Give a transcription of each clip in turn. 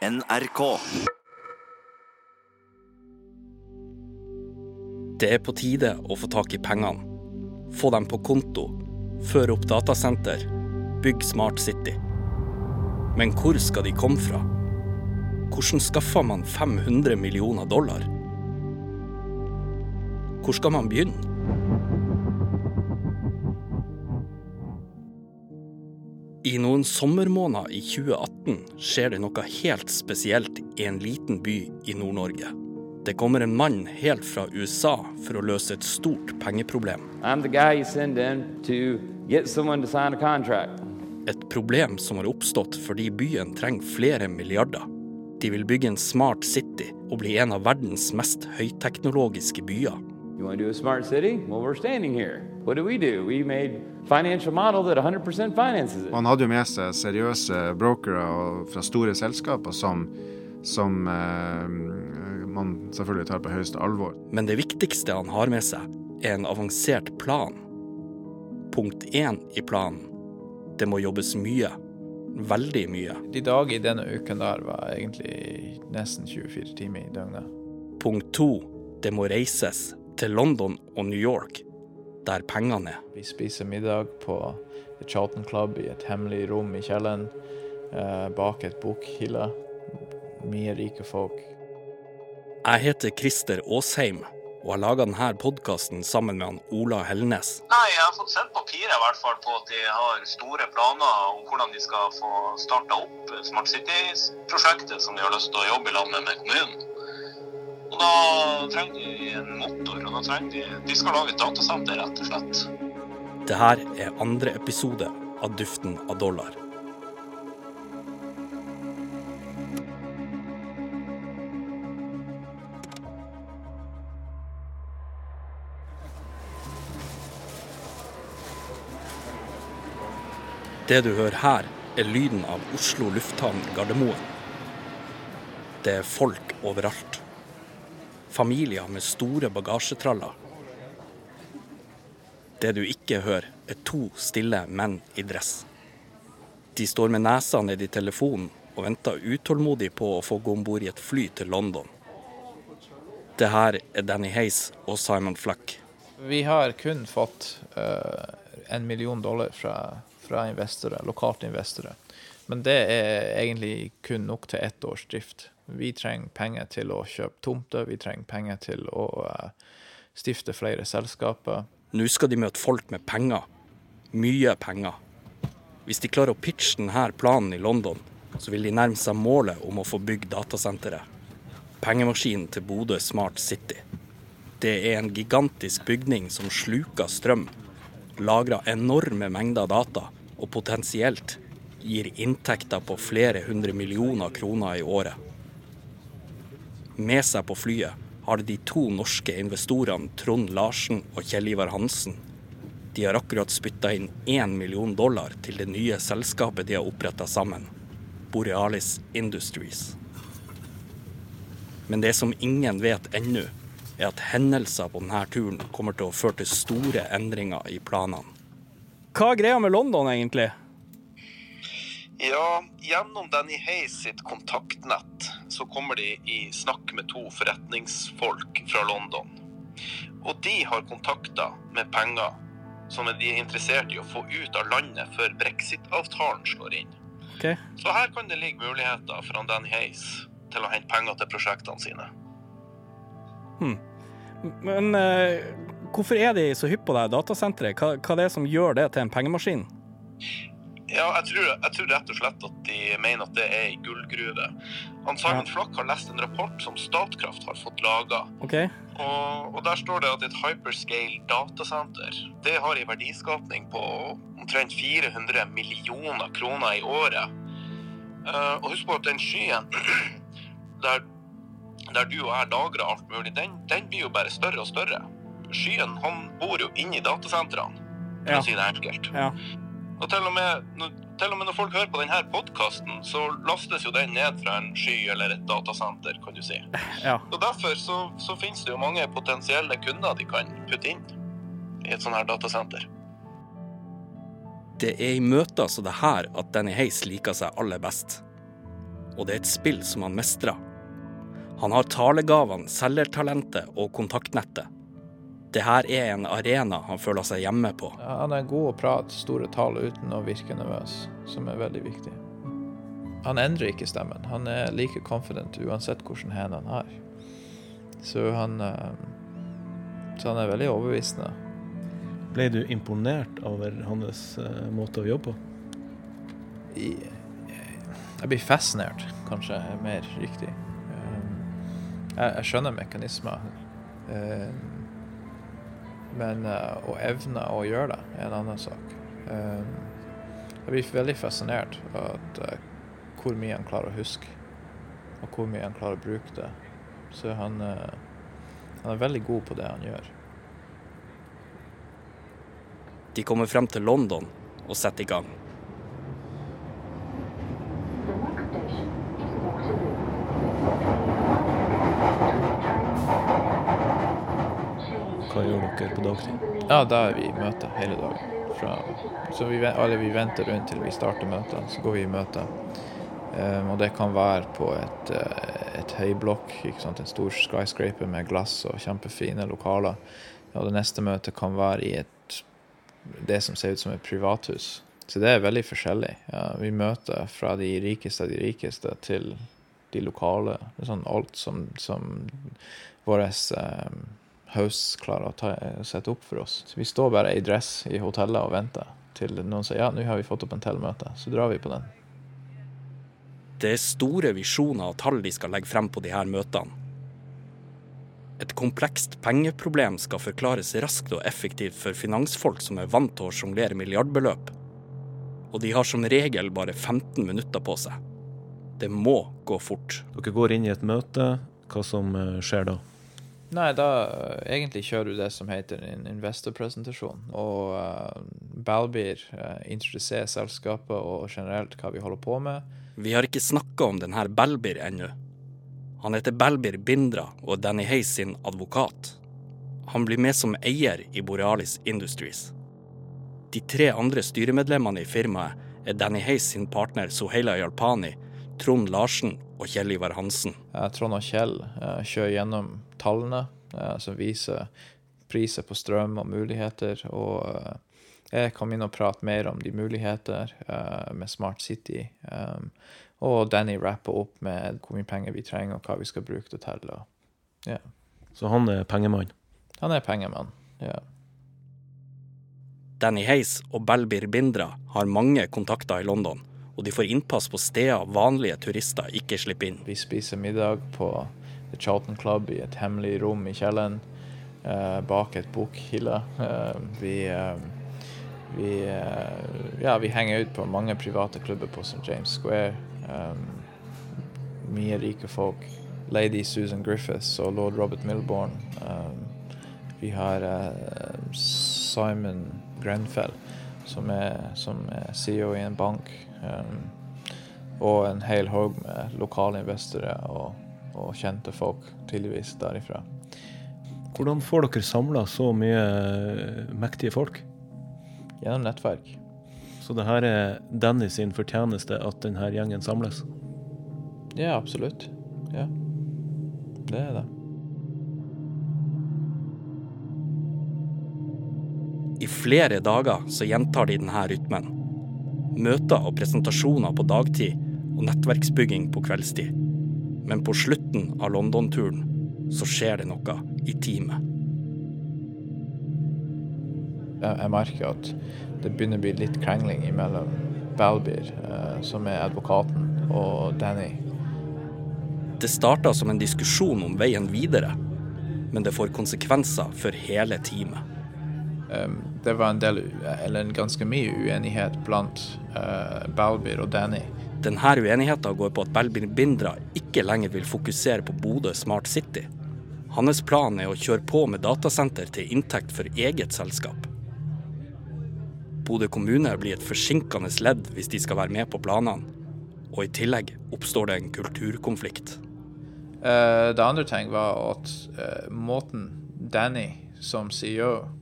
NRK. Det er på tide å få tak i pengene. Få dem på konto. Føre opp datasenter. Bygg Smart City. Men hvor skal de komme fra? Hvordan skaffer man 500 millioner dollar? Hvor skal man begynne? I noen sommermåneder i 2018 skjer det noe helt spesielt i en liten by i Nord-Norge. Det kommer en mann helt fra USA for å løse et stort pengeproblem. Et problem som har oppstått fordi byen trenger flere milliarder. De vil bygge en smart city og bli en av verdens mest høyteknologiske byer. You want to do a smart city? Well, we're standing here. What do we do? We made financial model that 100% finances it. Han hadde jo med seg seriøse brokere fra store selskaper som, som eh, man selvfølgelig tar på høyeste alvor. Men det viktigste han har med seg, er en avansert plan. Punkt én i planen. Det må jobbes mye. Veldig mye. De dager i denne uken der var egentlig nesten 24 timer i døgnet. Punkt to. Det må reises til London og New York, der pengene er. Vi spiser middag på The Charlton Club i et hemmelig rom i kjelleren, eh, bak et bokhylle. Mye rike folk. Jeg heter Christer Aasheim og har laga denne podkasten sammen med han Ola Hellnes. Nei, jeg har fått sett papiret i hvert fall på at de har store planer om hvordan de skal få starta opp Smart City-prosjektet som de har lyst til å jobbe i lag med med kommunen. Da trenger de en motor, og da trenger de De skal lage et datasenter, rett og slett. Det her er andre episode av Duften av dollar. Det du hører her, er lyden av Oslo lufthavn Gardermoen. Det er folk overalt. Familier med store bagasjetraller. Det du ikke hører, er to stille menn i dress. De står med nesa ned i telefonen og venter utålmodig på å få gå om bord i et fly til London. Det her er Danny Hayes og Simon Flack. Vi har kun fått uh, en million dollar fra, fra investorer, lokalt investorer. Men det er egentlig kun nok til ett års drift. Vi trenger penger til å kjøpe tomter, vi trenger penger til å eh, stifte flere selskaper. Nå skal de møte folk med penger. Mye penger. Hvis de klarer å pitche denne planen i London, så vil de nærme seg målet om å få bygd datasenteret. Pengemaskinen til Bodø Smart City. Det er en gigantisk bygning som sluker strøm, lagrer enorme mengder data og potensielt gir inntekter på flere hundre millioner kroner i året. Med seg på flyet har de to norske investorene Trond Larsen og Kjell Ivar Hansen. De har akkurat spytta inn én million dollar til det nye selskapet de har oppretta sammen, Borealis Industries. Men det som ingen vet ennå, er at hendelser på denne turen kommer til å føre til store endringer i planene. Hva er greia med London, egentlig? Ja, gjennom Danny Hayes sitt kontaktnett så kommer de i snakk med to forretningsfolk fra London. Og de har kontakter med penger som de er interessert i å få ut av landet før brexit-avtalen slår inn. Okay. Så her kan det ligge muligheter for Danny Hayes til å hente penger til prosjektene sine. Men uh, hvorfor er de så hypp på det datasenteret? Hva, hva er det som gjør det til en pengemaskin? Ja, jeg tror, jeg tror rett og slett at de mener at det er ei gullgruve. Han Simon Ja. Flock har lest en rapport som Statkraft har fått laga. Okay. Og, og der står det at et hyperscale datasenter det har en verdiskapning på omtrent 400 millioner kroner i året. Uh, og husk på at den skyen der, der du og jeg lagrer alt mulig, den, den blir jo bare større og større. Skyen han bor jo inni datasentrene, for Ja. å si det enkelt. Ja. Og til og, med, til og med når folk hører på denne podkasten, så lastes jo den ned fra en sky eller et datasenter, kan du si. ja. Og Derfor så, så finnes det jo mange potensielle kunder de kan putte inn i et sånt her datasenter. Det er i møter som det her at Danny Hays liker seg aller best. og det er et spill som han mestrer. Han har talegavene, selgertalentet og kontaktnettet. Det her er en arena han føler seg hjemme på. Han er god å prate store tall uten å virke nervøs, som er veldig viktig. Han endrer ikke stemmen. Han er like confident uansett hvilken hand han har. Så han, eh, så han er veldig overbevisende. Ble du imponert over hans uh, måte å jobbe på? Jeg blir fascinert, kanskje er mer riktig. Jeg, jeg skjønner mekanismer. Men uh, å evne å gjøre det er en annen sak. Um, jeg blir veldig fascinert av uh, hvor mye han klarer å huske, og hvor mye han klarer å bruke det. Så han, han er veldig god på det han gjør. De kommer frem til London og setter i gang. Hva gjør dere på dagtid? Ja, da er vi i møte hele dagen. Fra, så vi, alle vi venter rundt til vi starter møtet, så går vi i møte. Um, og det kan være på et, uh, et høyblokk, en stor skyscraper med glass og kjempefine lokaler. Og det neste møtet kan være i et, det som ser ut som et privathus. Så det er veldig forskjellig. Ja, vi møter fra de rikeste av de rikeste til de lokale. Sånn alt som, som vår um, hosts klarer å ta, sette opp for oss. Så vi står bare i dress i hotellet og venter til noen sier ja, nå har vi fått opp en til møte. Så drar vi på den. Det er store visjoner og tall de skal legge frem på de her møtene. Et komplekst pengeproblem skal forklares raskt og effektivt for finansfolk som er vant til å sjonglere milliardbeløp. Og de har som regel bare 15 minutter på seg. Det må gå fort. Dere går inn i et møte. Hva som eh, skjer da? Nei, da uh, egentlig kjører du det som heter en investorpresentasjon. Og uh, Balbir uh, introduserer selskapet og generelt hva vi holder på med. Vi har ikke snakka om denne Balbir ennå. Han heter Balbir Bindra og er Danny Hayes sin advokat. Han blir med som eier i Borealis Industries. De tre andre styremedlemmene i firmaet er Danny Hayes sin partner Soheila Yalpani, Trond Larsen og Kjell Ivar Hansen. Trond og Kjell kjører gjennom tallene som viser priser på strøm og muligheter. Og jeg kom inn og pratet mer om de muligheter med Smart City. Og Danny rapper opp med hvor mye penger vi trenger, og hva vi skal bruke det til. Og, yeah. Så han er pengemann? Han er pengemann, ja. Danny Hayes og Balbir Bindra har mange kontakter i London, og de får innpass på steder vanlige turister ikke slipper inn. Vi spiser middag på The Charlton Club i et hemmelig rom i kjelleren, eh, bak et bokhylle. Eh, vi, eh, vi, ja, vi henger ut på mange private klubber på St. James Square. Mye rike folk. Lady Susan Griffiths og lord Robert Milbourne. Vi har Simon Grenfell, som er, som er, CEO i en bank. Um, og en hel haug med lokale investorer og, og, kjente folk, tydeligvis, derifra. Hvordan får dere samla så mye mektige folk? Gjennom nettverk. Så det her er Danny sin fortjeneste at denne gjengen samles? Ja, absolutt. Ja. Det er det. I flere dager så gjentar de denne rytmen. Møter og presentasjoner på dagtid og nettverksbygging på kveldstid. Men på slutten av London-turen så skjer det noe i teamet. Jeg merker at det begynner å bli litt krangling mellom Balbier, eh, som er advokaten, og Danny. Det starta som en diskusjon om veien videre, men det får konsekvenser for hele teamet. Det var en del, eller en ganske mye uenighet blant uh, Balbir og Danny. Denne uenigheten går på at Balbir Bindra ikke lenger vil fokusere på Bodø Smart City. Hans plan er å kjøre på med datasenter til inntekt for eget selskap. Bodø kommune blir et forsinkende ledd hvis de skal være med på planene. Og i tillegg oppstår det en kulturkonflikt. Uh, det andre ting var at uh, måten Danny som CEO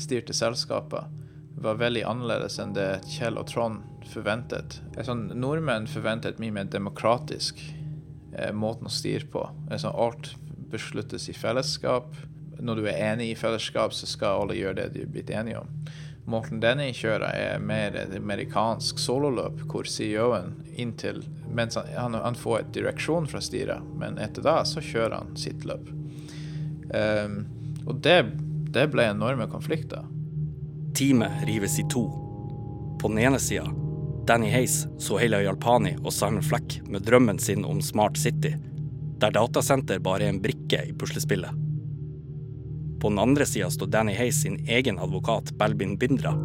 styrte selskapet, var veldig annerledes enn det Kjell og Trond forventet. Sånn, nordmenn forventet et mye mer demokratisk eh, måten å styre på. Sånn, alt besluttes i fellesskap. Når du er enig i fellesskap, så skal alle gjøre det de er blitt enige om. Måten denne kjører, er mer et amerikansk sololøp, hvor CEO-en inntil mens han, han, han, får et direksjon fra styret, men etter da så kjører han sitt løp. Um, og det, det ble enorme konflikter. Teamet rives i to. På den ene sida Danny Hayes, Soheila Yalpani og Simon Fleck med drømmen sin om Smart City, der datasenter bare er en brikke i puslespillet. På den andre sida står Danny Hayes sin egen advokat Belbin Bindra.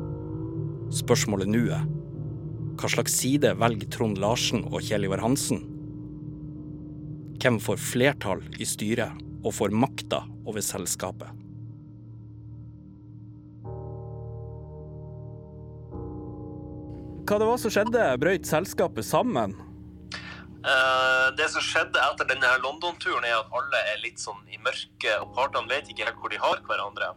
Spørsmålet nå er hva slags side velger Trond Larsen og Kjell Ivar Hansen? Hvem får flertall i styret og får makta over selskapet? Hva det var som skjedde? Brøyt selskapet sammen? Uh, det som skjedde etter denne London-turen, er at alle er litt sånn i mørket, og partene vet ikke helt hvor de har hverandre.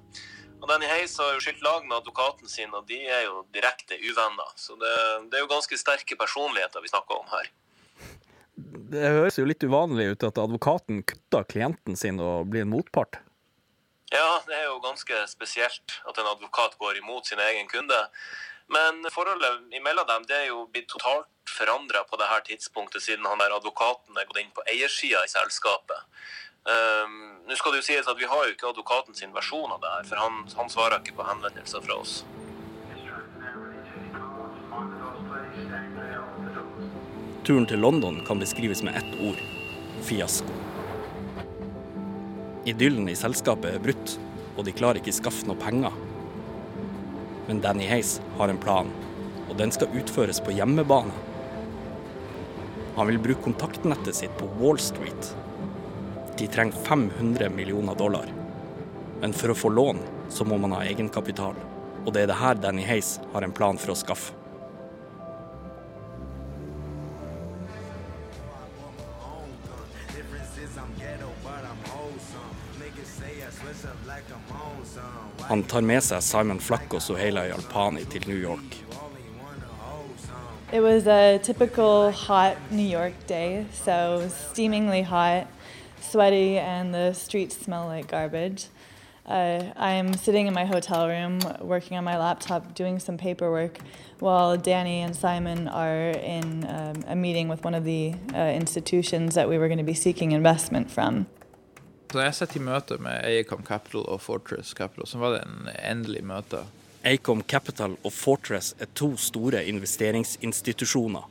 Og Danny Hayes har jo skilt lag med advokaten sin, og de er jo direkte uvenner. Så det, det er jo ganske sterke personligheter vi snakker om her. Det høres jo litt uvanlig ut at advokaten kutter klienten sin og blir en motpart. Ja, det er jo ganske spesielt at en advokat går imot sin egen kunde. Men forholdet imellom dem det er jo blitt totalt forandra på dette tidspunktet, siden han der advokaten er gått inn på eiersida i selskapet. Um, Nå skal det jo sies at Vi har jo ikke advokaten sin versjon av det her, for han, han svarer ikke på henvendelser fra oss. Turen til London kan beskrives med ett ord fiasko. Idyllen i selskapet er brutt, og de klarer ikke skaffe noe penger men Danny Hayes har en plan, og den skal utføres på hjemmebane. Han vil bruke kontaktnettet sitt på Wall Street. De trenger 500 millioner dollar. Men for å få lån, så må man ha egenkapital. Og det er det her Danny Hayes har en plan for å skaffe. Han tar med seg Simon Flack og til New York. It was a typical hot New York day, so steamingly hot, sweaty, and the streets smell like garbage. Uh, I'm sitting in my hotel room working on my laptop doing some paperwork while Danny and Simon are in um, a meeting with one of the uh, institutions that we were going to be seeking investment from. Så jeg setter i møte med Acom Capital og Fortress Capital, så var det en endelig møte. Acom Capital og Fortress er to store investeringsinstitusjoner.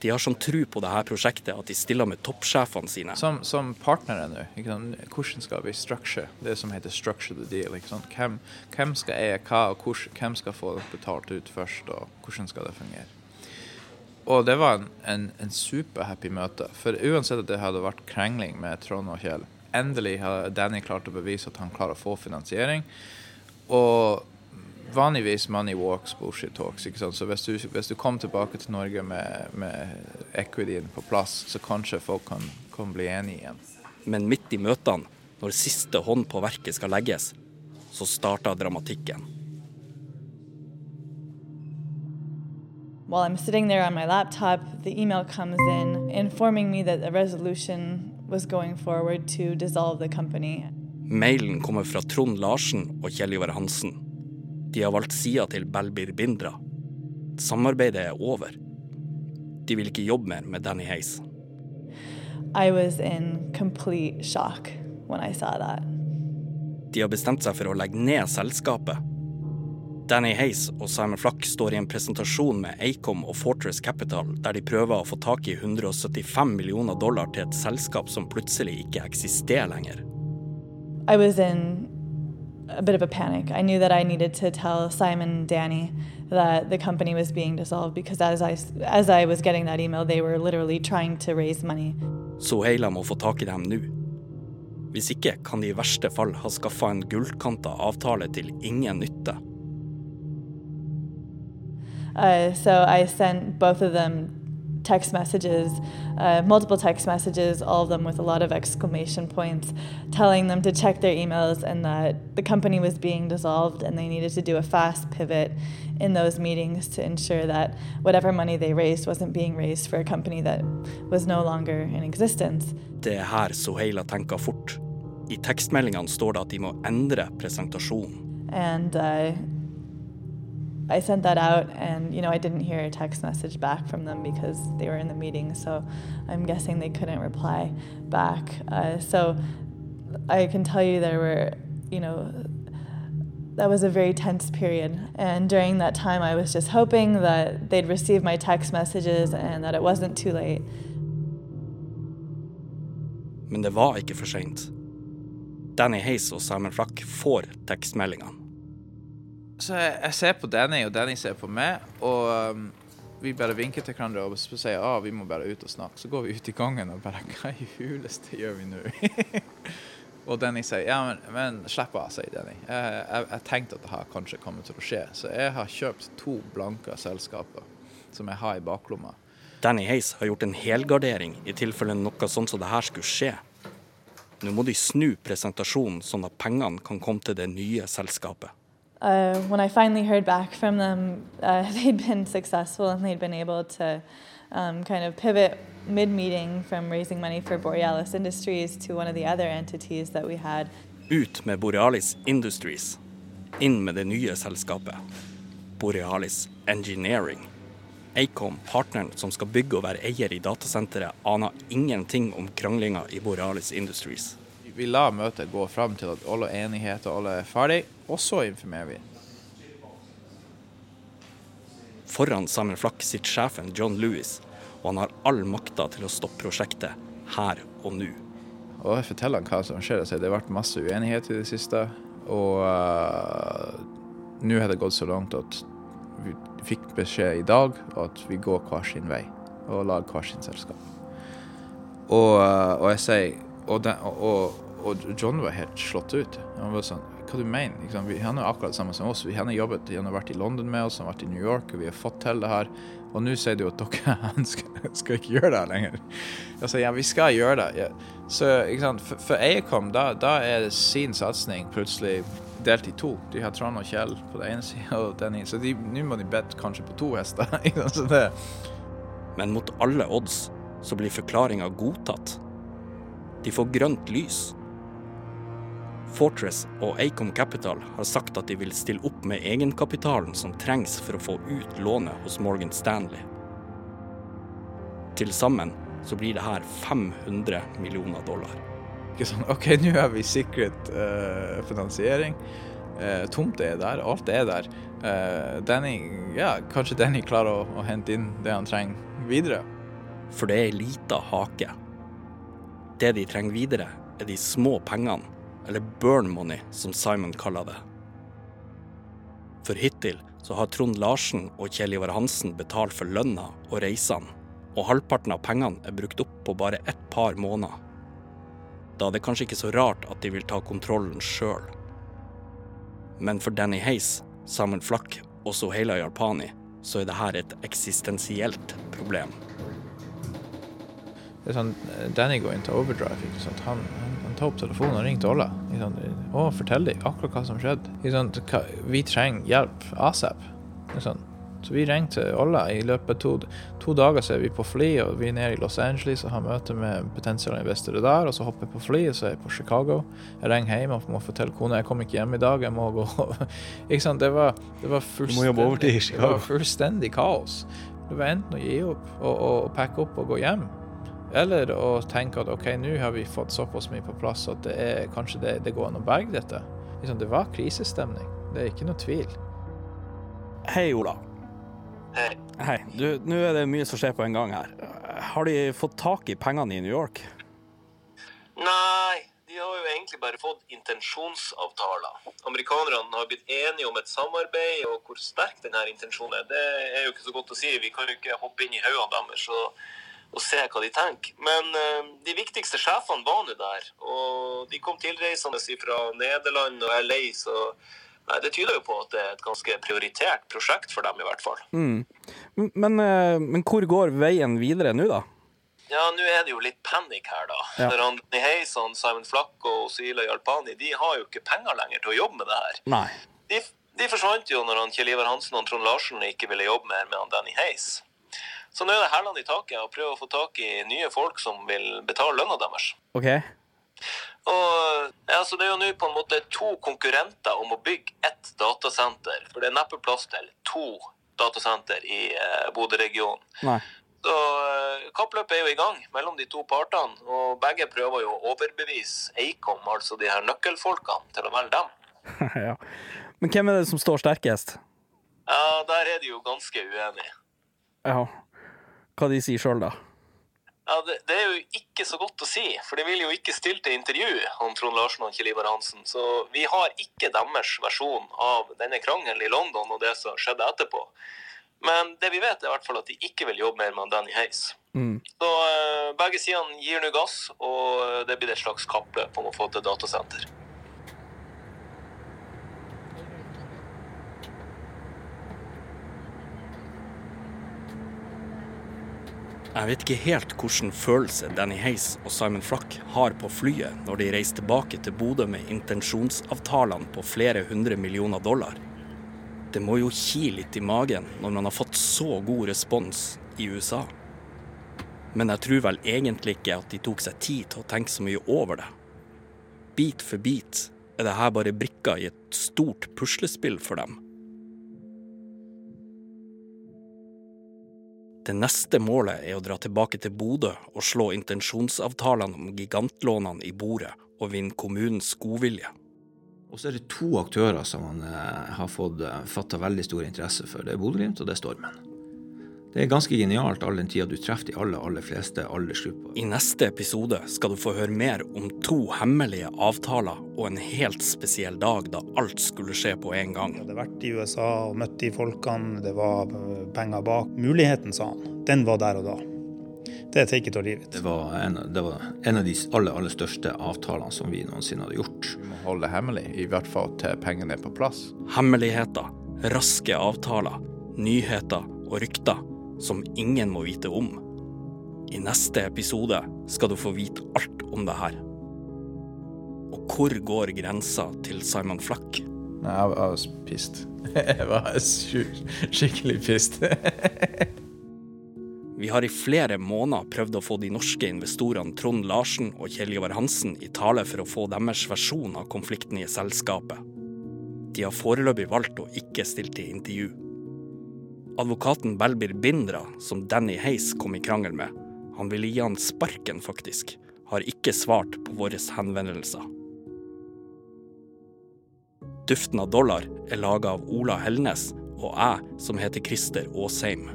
De har sånn tro på dette prosjektet at de stiller med toppsjefene sine. Som, som partnere nå, hvordan skal vi structure det som heter structure the deal? Hvem, hvem, skal eie hva, og hvem skal få betalt ut først, og hvordan skal det fungere? Og det var en, en, en superhappy møte. For uansett at det hadde vært krangling med Trond og Kjell, endelig har Danny klart å bevise at han klarer å få finansiering. Og vanligvis money walks, bullshit talks. ikke sant? Så hvis du, hvis du kom tilbake til Norge med, med equityen på plass, så kanskje folk kan, kan bli enige igjen. Men midt i møtene, når siste hånd på verket skal legges, så starter dramatikken. While I'm sitting there on my laptop, the email comes in informing me that a resolution was going forward to dissolve the company. Mailen kommer fra Trond Larsen og Kjell Ivar Hansen. De har valgt sida til Belbir Bindra. Samarbeidet er over. De vil ikke jobbe mer med Danny Hayes. I was in complete shock when I saw that. De har bestemt seg for å legge ned selskapet Danny Hayes og Simon Flack står i en presentasjon med Acom og Fortress Capital, der de prøver å få tak i 175 millioner dollar til et selskap som plutselig ikke eksisterer lenger. I was in a bit of a panic. I knew that I needed to tell Simon and Danny that the company was being dissolved because as I, as I was getting that email, they were literally trying to raise money. Så Heila må få tak i dem nå. Hvis ikke kan de i verste fall ha skaffa en gullkanta avtale til ingen nytte. Uh, so I sent both of them text messages, uh, multiple text messages, all of them with a lot of exclamation points, telling them to check their emails and that the company was being dissolved and they needed to do a fast pivot in those meetings to ensure that whatever money they raised wasn't being raised for a company that was no longer in existence. Det er her Soheila tenker fort. I tekstmeldingene står det at de må endre presentasjonen. And uh, I sent that out, and you know, I didn't hear a text message back from them because they were in the meeting. So I'm guessing they couldn't reply back. Uh, so I can tell you there were, you know, that was a very tense period. And during that time, I was just hoping that they'd receive my text messages and that it wasn't too late. Men det var ikke for. Danny Hayes og Simon Flack får tekstmeldingene. Så jeg, jeg ser på Danny, og Danny ser på meg, og um, vi bare vinker til hverandre og sier ah, vi må bare ut og snakke. Så går vi ut i gangen og bare Hva i huleste gjør vi nå? og Danny sier ja, men, men slipp av, sier Danny. Jeg, jeg, jeg tenkte at det her kanskje kommer til å skje. Så jeg har kjøpt to blanke selskaper som jeg har i baklomma. Danny Hayes har gjort en helgardering i tilfelle noe sånt som det her skulle skje. Nå må de snu presentasjonen sånn at pengene kan komme til det nye selskapet. Uh, when I finally heard back from them, uh, they'd been successful and they'd been able to um, kind of pivot mid meeting from raising money for Borealis Industries to one of the other entities that we had. Ut med Borealis Industries. Inn med det nye selskapet. Borealis Engineering. Acom, partneren som skal bygge og være eier i datasenteret, aner ingenting om kranglinga i Borealis Industries. Vi la møtet gå fram til at alle enigheter alle er ferdig, og så informerer vi. Foran Simon Flack sitter sjefen John Lewis, og han har all makta til å stoppe prosjektet her og nå. Og jeg forteller han hva som skjer. Altså, det har vært masse uenighet i det siste. Og uh, nå har det gått så langt at vi fikk beskjed i dag at vi går hver sin vei og lager hver sin selskap. Og, uh, og jeg sier og, den, og, og, John var helt slått ut. Han var sånn Hva du mener? Liksom, vi, han er akkurat samme som oss. Vi, har jobbet, han har vært i London med oss, han har vært i New York, og vi har fått til det her. Og nå sier du at dere han skal, skal, ikke gjøre det lenger. Jeg sier ja, vi skal gjøre det. Ja. Så ikke sant? For, for Acom, da, da er sin satsing plutselig delt i to. De har Trond og Kjell på den ene sida og den ene. Så nå må de bedt kanskje på to hester. Men mot alle odds så blir forklaringa godtatt. De får grønt lys. Fortress og Acom Capital har sagt at de vil stille opp med egenkapitalen som trengs for å få ut lånet hos Morgan Stanley. Til sammen så blir det her 500 millioner dollar. Ikke sånn, OK, nå har vi sikret uh, finansiering. Uh, Tomta er der, alt er der. Uh, Danny, ja, kanskje Danny klarer å, å hente inn det han trenger videre. For det er ei lita hake. Det de trenger videre, er de små pengene, eller burn money, som Simon kaller det. For hittil så har Trond Larsen og Kjell Ivar Hansen betalt for lønna og reisene, og halvparten av pengene er brukt opp på bare et par måneder. Da er det kanskje ikke så rart at de vil ta kontrollen sjøl. Men for Danny Hayes, Simon Flack og Soheila Yarpani så er dette et eksistensielt problem. Det er sånn, Danny går inn til overdrive. Han, han, tar opp telefonen og ringe til Ola. Sånn, og fortell dem akkurat hva som skjedde. Sånn, vi trenger hjelp asap. Sånn. Så vi ringte Ola. I løpet av to, to, dager så er vi på fly, og vi er nede i Los Angeles og har møte med potensielle investorer der. Og så hopper jeg på fly, og så er jeg på Chicago. Jeg ringer hjem og må fortelle kona jeg kommer ikke hjem i dag, jeg må gå Ikke sant. Det var, det var fullstendig, det var fullstendig kaos. Det var enten å gi opp og, og, og pakke opp og gå hjem. Eller å tenke at OK, nå har vi fått såpass mye på plass at det er, kanskje det, det går an å berge dette. Liksom, det var krisestemning. Det er ikke noe tvil. Hei, Ola. Hei. Hei. Du, nå er det mye som skjer på en gang her. Har de fått tak i pengene i New York? Nei, de har jo egentlig bare fått intensjonsavtaler. Amerikanerne har blitt enige om et samarbeid, og hvor sterk denne intensjonen er, det er jo ikke så godt å si. Vi kan jo ikke hoppe inn i hodene deres. Og se hva de tenker. Men uh, de viktigste sjefene var nå der. Og de kom tilreisende fra Nederland og LA, så Nei, Det tyder jo på at det er et ganske prioritert prosjekt for dem, i hvert fall. Mm. Men, uh, men hvor går veien videre nå, da? Ja, nå er det jo litt panikk her, da. Ja. For han Heison, Simon Flakk og Sila Jalpani de har jo ikke penger lenger til å jobbe med det her. Nei. De, de forsvant jo når han Kjell Ivar Hansen og Trond Larsen ikke ville jobbe mer med Danny Hayes. Så nå er det hælene i taket og prøve å få tak i nye folk som vil betale lønna deres. OK. Og ja, så Det er jo nå på en måte to konkurrenter om å bygge ett datasenter. For det er neppe plass til to datasenter i eh, Bodø-regionen. Så eh, Kappløpet er jo i gang mellom de to partene, og begge prøver jo å overbevise Eikom, altså de her nøkkelfolkene, til å velge dem. ja. Men hvem er det som står sterkest? Ja, Der er de jo ganske uenige. Ja. Hva de sier sjøl, da? Ja, det, det er jo ikke så godt å si, for de vil jo ikke stille til intervju om Trond Larsen og Kjell Ivar Hansen. Så vi har ikke deres versjon av denne krangelen i London og det som skjedde etterpå. Men det vi vet, er i hvert fall at de ikke vil jobbe mer med Danny Hayes. Mm. Så eh, begge sidene gir nå gass, og eh, det blir et slags kappløp om å få til datasenter. Jeg vet ikke helt hvilken følelse Danny Hayes og Simon Flack har på flyet når de reiser tilbake til Bodø med intensjonsavtalene på flere hundre millioner dollar. Det må jo ki litt i magen når man har fått så god respons i USA. Men jeg tror vel egentlig ikke at de tok seg tid til å tenke så mye over det. Bit for bit er det her bare brikker i et stort puslespill for dem. Det neste målet er å dra tilbake til Bodø og slå intensjonsavtalene om gigantlånene i bordet og vinne kommunens godvilje. Og så er det to aktører som man eh, har fått eh, fatta veldig stor interesse for. Det er Bodø-Glimt og det er Stormen. Det er ganske genialt all den tida du treffer de aller, aller fleste aldersgrupper. I neste episode skal du få høre mer om to hemmelige avtaler og en helt spesiell dag da alt skulle skje på en gang. Jeg hadde vært i USA og møtt de folkene, det var penger bak. Muligheten, sa han, den var der og da. Det er take it or leave it. Det var en, det var en av de aller, aller største avtalene som vi noensinne hadde gjort. Vi må holde det hemmelig, i hvert fall til pengene er på plass. Hemmeligheter, raske avtaler, nyheter og rykter som ingen må vite om. I neste episode skal du få vite alt om det her. Og hvor går grensa til Simon Flack? Nei, jeg var pissed. Jeg var skikkelig pissed. Vi har i flere måneder prøvd å få de norske investorene Trond Larsen og Kjell Ivar Hansen i tale for å få deres versjon av konflikten i selskapet. De har foreløpig valgt å ikke stille til intervju. Advokaten Belbir Bindra, som Danny Hayes kom i krangel med, han ville gi han sparken faktisk, har ikke svart på våre henvendelser. Duften av dollar er laga av Ola Helnes og jeg, som heter Christer Aasheim.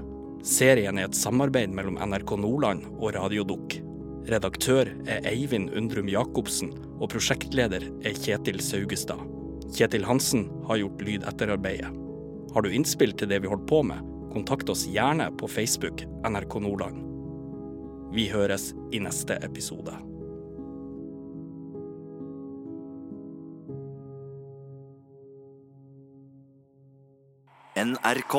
Serien er et samarbeid mellom NRK Nordland og Radiodukk. Redaktør er Eivind Undrum Jacobsen, og prosjektleder er Kjetil Saugestad. Kjetil Hansen har gjort lydetterarbeidet. Har du innspill til det vi holdt på med, kontakt oss gjerne på Facebook NRK Nordland. Vi høres i neste episode. NRK.